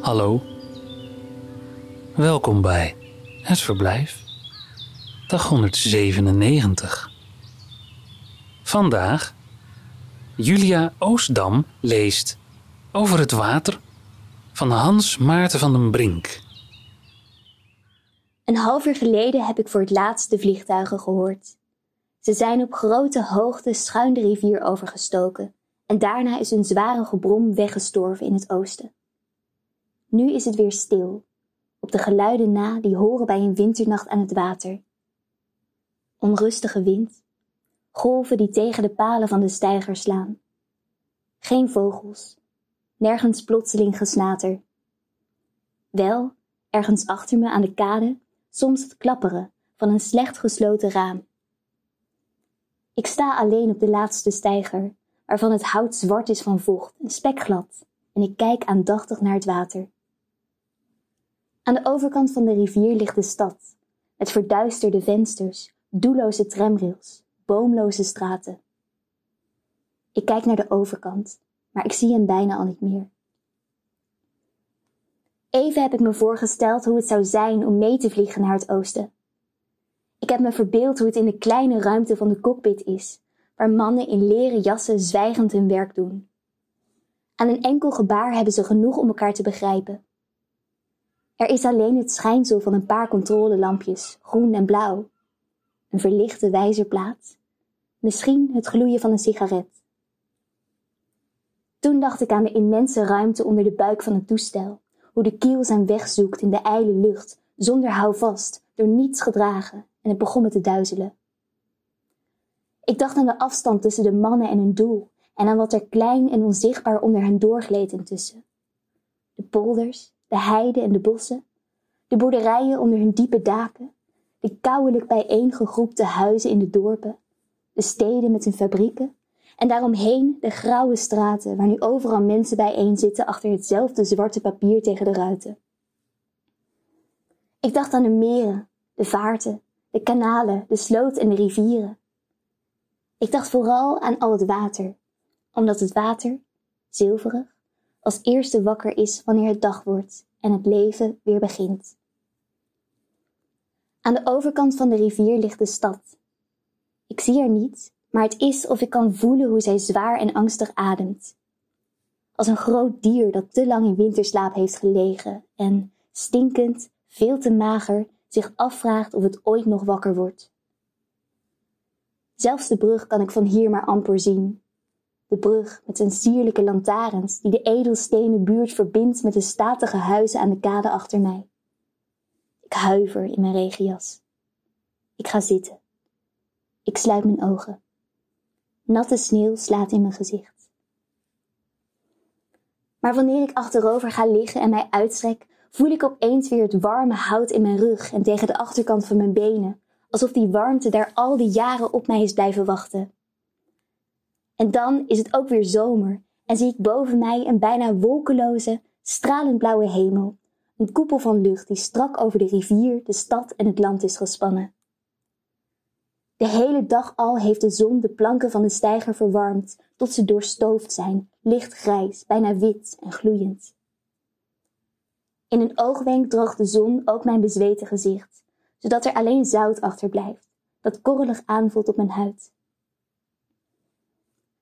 Hallo. Welkom bij Het Verblijf. Dag 197. Vandaag Julia Oostdam leest Over het water van Hans Maarten van den Brink. Een half uur geleden heb ik voor het laatst de vliegtuigen gehoord. Ze zijn op grote hoogte schuin de rivier overgestoken en daarna is een zware gebrom weggestorven in het oosten. Nu is het weer stil, op de geluiden na die horen bij een winternacht aan het water. Onrustige wind, golven die tegen de palen van de steiger slaan. Geen vogels, nergens plotseling gesnater. Wel, ergens achter me aan de kade, soms het klapperen van een slecht gesloten raam. Ik sta alleen op de laatste steiger, waarvan het hout zwart is van vocht en spekglad, en ik kijk aandachtig naar het water. Aan de overkant van de rivier ligt de stad, met verduisterde vensters, doelloze tramrails, boomloze straten. Ik kijk naar de overkant, maar ik zie hem bijna al niet meer. Even heb ik me voorgesteld hoe het zou zijn om mee te vliegen naar het oosten. Ik heb me verbeeld hoe het in de kleine ruimte van de cockpit is, waar mannen in leren jassen zwijgend hun werk doen. Aan een enkel gebaar hebben ze genoeg om elkaar te begrijpen. Er is alleen het schijnsel van een paar controlelampjes, groen en blauw, een verlichte wijzerplaat, misschien het gloeien van een sigaret. Toen dacht ik aan de immense ruimte onder de buik van het toestel, hoe de kiel zijn weg zoekt in de ijle lucht, zonder houvast, door niets gedragen, en het begon me te duizelen. Ik dacht aan de afstand tussen de mannen en hun doel, en aan wat er klein en onzichtbaar onder hen doorgleed intussen. De polders, de heide en de bossen, de boerderijen onder hun diepe daken, de kouwelijk bijeengegroepte huizen in de dorpen, de steden met hun fabrieken, en daaromheen de grauwe straten waar nu overal mensen bijeen zitten achter hetzelfde zwarte papier tegen de ruiten. Ik dacht aan de meren, de vaarten, de kanalen, de sloot en de rivieren. Ik dacht vooral aan al het water, omdat het water, zilverig, als eerste wakker is wanneer het dag wordt en het leven weer begint. Aan de overkant van de rivier ligt de stad. Ik zie haar niet, maar het is of ik kan voelen hoe zij zwaar en angstig ademt. Als een groot dier dat te lang in winterslaap heeft gelegen en, stinkend, veel te mager, zich afvraagt of het ooit nog wakker wordt. Zelfs de brug kan ik van hier maar amper zien. De brug met zijn sierlijke lantaarns die de edelstenen buurt verbindt met de statige huizen aan de kade achter mij. Ik huiver in mijn regenjas. Ik ga zitten. Ik sluit mijn ogen. Natte sneeuw slaat in mijn gezicht. Maar wanneer ik achterover ga liggen en mij uitstrek, voel ik opeens weer het warme hout in mijn rug en tegen de achterkant van mijn benen, alsof die warmte daar al die jaren op mij is blijven wachten. En dan is het ook weer zomer en zie ik boven mij een bijna wolkeloze, stralend blauwe hemel, een koepel van lucht die strak over de rivier, de stad en het land is gespannen. De hele dag al heeft de zon de planken van de steiger verwarmd, tot ze doorstoofd zijn, lichtgrijs, bijna wit en gloeiend. In een oogwenk droogt de zon ook mijn bezweten gezicht, zodat er alleen zout achterblijft, dat korrelig aanvoelt op mijn huid.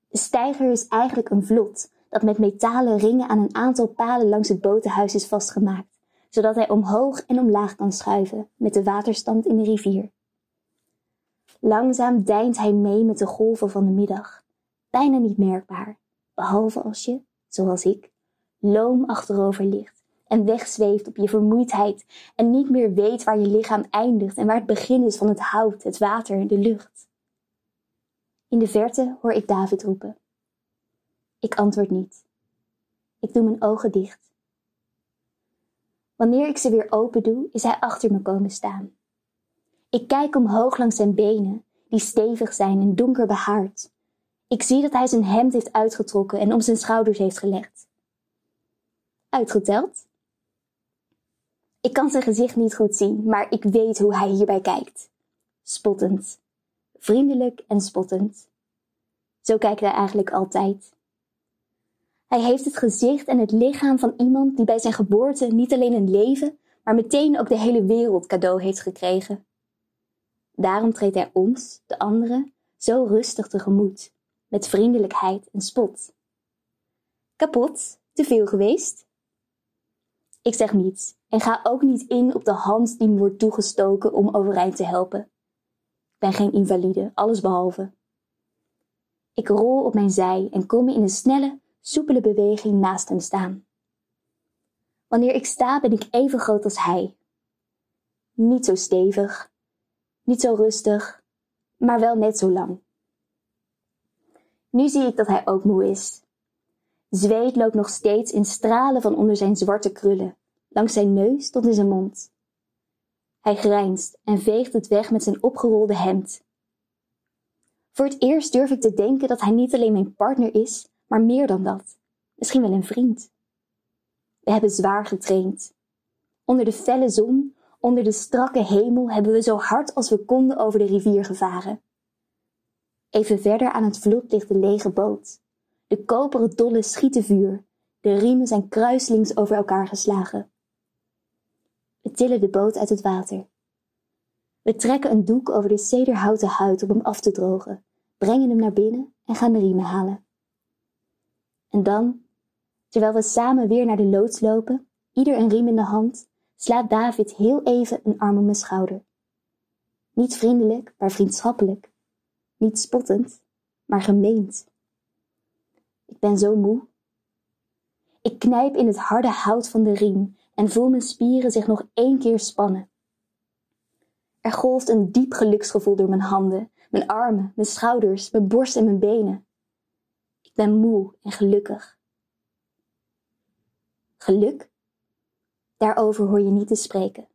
De steiger is eigenlijk een vlot dat met metalen ringen aan een aantal palen langs het botenhuis is vastgemaakt, zodat hij omhoog en omlaag kan schuiven met de waterstand in de rivier. Langzaam deint hij mee met de golven van de middag, bijna niet merkbaar, behalve als je, zoals ik, loom achterover ligt en wegzweeft op je vermoeidheid en niet meer weet waar je lichaam eindigt en waar het begin is van het hout, het water de lucht. In de verte hoor ik David roepen. Ik antwoord niet. Ik doe mijn ogen dicht. Wanneer ik ze weer open doe, is hij achter me komen staan. Ik kijk omhoog langs zijn benen, die stevig zijn en donker behaard. Ik zie dat hij zijn hemd heeft uitgetrokken en om zijn schouders heeft gelegd. Uitgeteld? Ik kan zijn gezicht niet goed zien, maar ik weet hoe hij hierbij kijkt. Spottend. Vriendelijk en spottend. Zo kijkt hij eigenlijk altijd. Hij heeft het gezicht en het lichaam van iemand die bij zijn geboorte niet alleen een leven, maar meteen ook de hele wereld cadeau heeft gekregen. Daarom treedt hij ons, de anderen, zo rustig tegemoet, met vriendelijkheid en spot. Kapot? Te veel geweest? Ik zeg niets en ga ook niet in op de hand die me wordt toegestoken om overeind te helpen. Ik ben geen invalide, alles behalve. Ik rol op mijn zij en kom in een snelle, soepele beweging naast hem staan. Wanneer ik sta ben ik even groot als hij. Niet zo stevig, niet zo rustig, maar wel net zo lang. Nu zie ik dat hij ook moe is. Zweet loopt nog steeds in stralen van onder zijn zwarte krullen, langs zijn neus tot in zijn mond. Hij grijnst en veegt het weg met zijn opgerolde hemd. Voor het eerst durf ik te denken dat hij niet alleen mijn partner is, maar meer dan dat. Misschien wel een vriend. We hebben zwaar getraind. Onder de felle zon, onder de strakke hemel hebben we zo hard als we konden over de rivier gevaren. Even verder aan het vlot ligt de lege boot. De koperen dollen schieten vuur. De riemen zijn kruiselings over elkaar geslagen. We tillen de boot uit het water. We trekken een doek over de cederhouten huid om hem af te drogen, brengen hem naar binnen en gaan de riemen halen. En dan, terwijl we samen weer naar de loods lopen, ieder een riem in de hand, slaat David heel even een arm om mijn schouder. Niet vriendelijk, maar vriendschappelijk. Niet spottend, maar gemeend. Ik ben zo moe. Ik knijp in het harde hout van de riem en voel mijn spieren zich nog één keer spannen. Er golft een diep geluksgevoel door mijn handen, mijn armen, mijn schouders, mijn borst en mijn benen. Ik ben moe en gelukkig. Geluk? Daarover hoor je niet te spreken.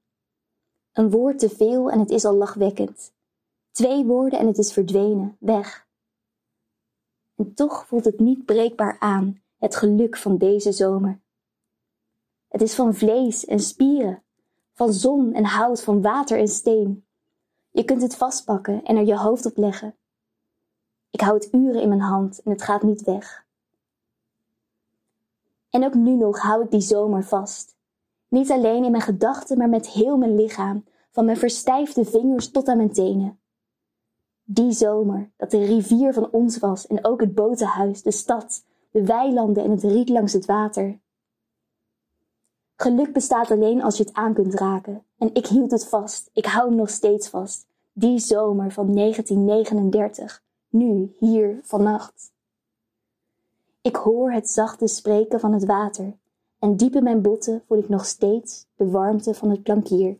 Een woord te veel en het is al lachwekkend. Twee woorden en het is verdwenen, weg. En toch voelt het niet breekbaar aan, het geluk van deze zomer. Het is van vlees en spieren, van zon en hout, van water en steen. Je kunt het vastpakken en er je hoofd op leggen. Ik hou het uren in mijn hand en het gaat niet weg. En ook nu nog hou ik die zomer vast. Niet alleen in mijn gedachten, maar met heel mijn lichaam, van mijn verstijfde vingers tot aan mijn tenen. Die zomer, dat de rivier van ons was en ook het botenhuis, de stad, de weilanden en het riet langs het water. Geluk bestaat alleen als je het aan kunt raken. En ik hield het vast, ik hou hem nog steeds vast. Die zomer van 1939, nu, hier, vannacht. Ik hoor het zachte spreken van het water, en diep in mijn botten voel ik nog steeds de warmte van het plankier.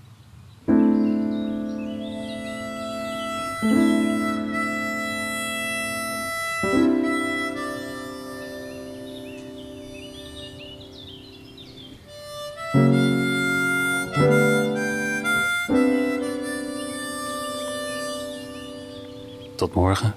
Tot morgen.